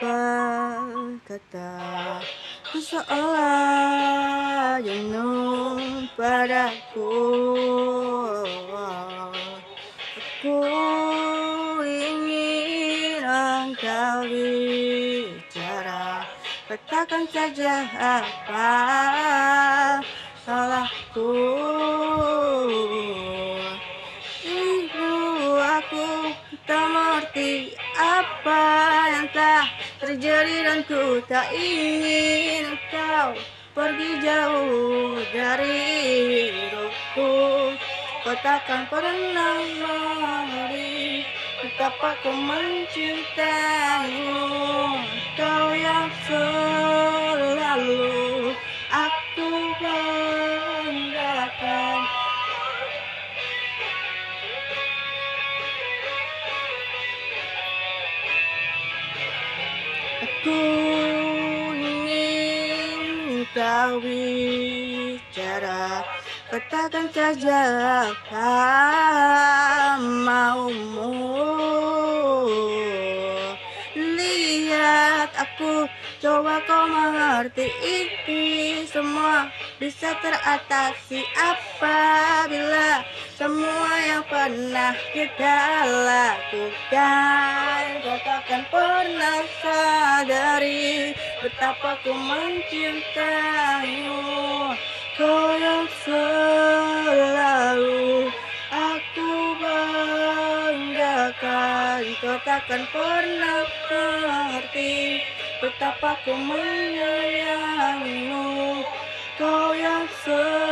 berkata Ku seolah jenuh padaku? Aku ingin engkau bicara Katakan saja apa salahku. Ibu aku tak mengerti apa yang tak terjadi dan ku tak ingin kau pergi jauh dari hidupku. Kau takkan pernah mengerti betapa ku mencintaimu. Kau yang selalu Aku ingin Katakan saja maumu. Lihat aku coba kau mengerti ini semua bisa teratasi apabila semua yang pernah kita lakukan takkan pernah sadari betapa ku mencintaimu. Kau yang selalu aku banggakan. Kau takkan pernah mengerti betapa ku menyayangimu. Kau yang selalu